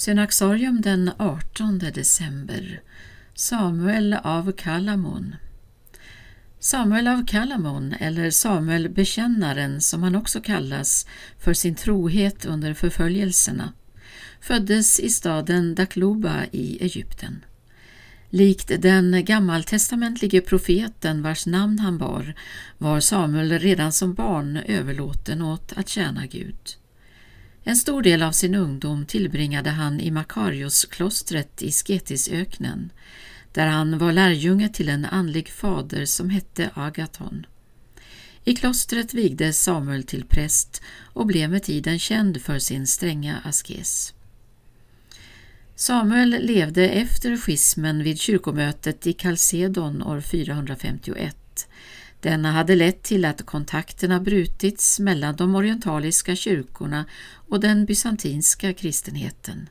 Synaxarium den 18 december Samuel av Kalamon Samuel av Kalamon, eller Samuel bekännaren som han också kallas för sin trohet under förföljelserna, föddes i staden Dakloba i Egypten. Likt den gammaltestamentlige profeten vars namn han bar var Samuel redan som barn överlåten åt att tjäna Gud. En stor del av sin ungdom tillbringade han i Makariosklostret i Sketisöknen, där han var lärjunge till en andlig fader som hette Agaton. I klostret vigdes Samuel till präst och blev med tiden känd för sin stränga askes. Samuel levde efter schismen vid kyrkomötet i Kalsedon år 451 denna hade lett till att kontakterna brutits mellan de orientaliska kyrkorna och den bysantinska kristenheten.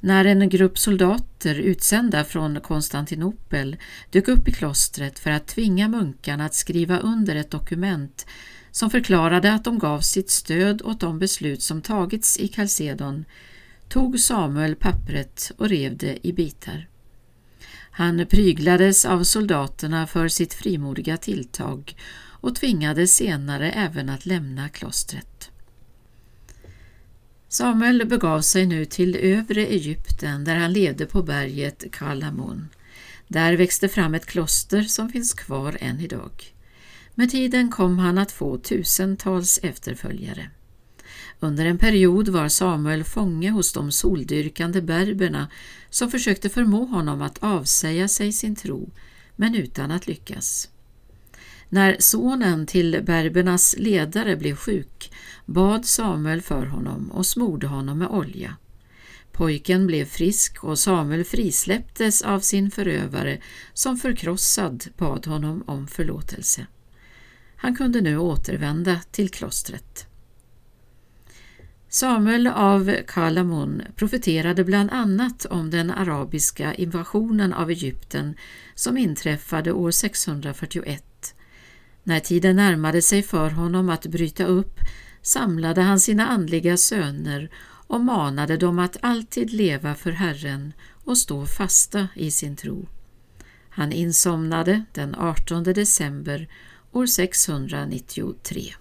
När en grupp soldater utsända från Konstantinopel dök upp i klostret för att tvinga munkarna att skriva under ett dokument som förklarade att de gav sitt stöd åt de beslut som tagits i Kalsedon tog Samuel pappret och rev det i bitar. Han pryglades av soldaterna för sitt frimodiga tilltag och tvingades senare även att lämna klostret. Samuel begav sig nu till övre Egypten där han levde på berget Kalamon. Där växte fram ett kloster som finns kvar än idag. Med tiden kom han att få tusentals efterföljare. Under en period var Samuel fånge hos de soldyrkande berberna som försökte förmå honom att avsäga sig sin tro, men utan att lyckas. När sonen till berbernas ledare blev sjuk bad Samuel för honom och smorde honom med olja. Pojken blev frisk och Samuel frisläpptes av sin förövare som förkrossad bad honom om förlåtelse. Han kunde nu återvända till klostret. Samuel av Kalamun profeterade bland annat om den arabiska invasionen av Egypten som inträffade år 641. När tiden närmade sig för honom att bryta upp samlade han sina andliga söner och manade dem att alltid leva för Herren och stå fasta i sin tro. Han insomnade den 18 december år 693.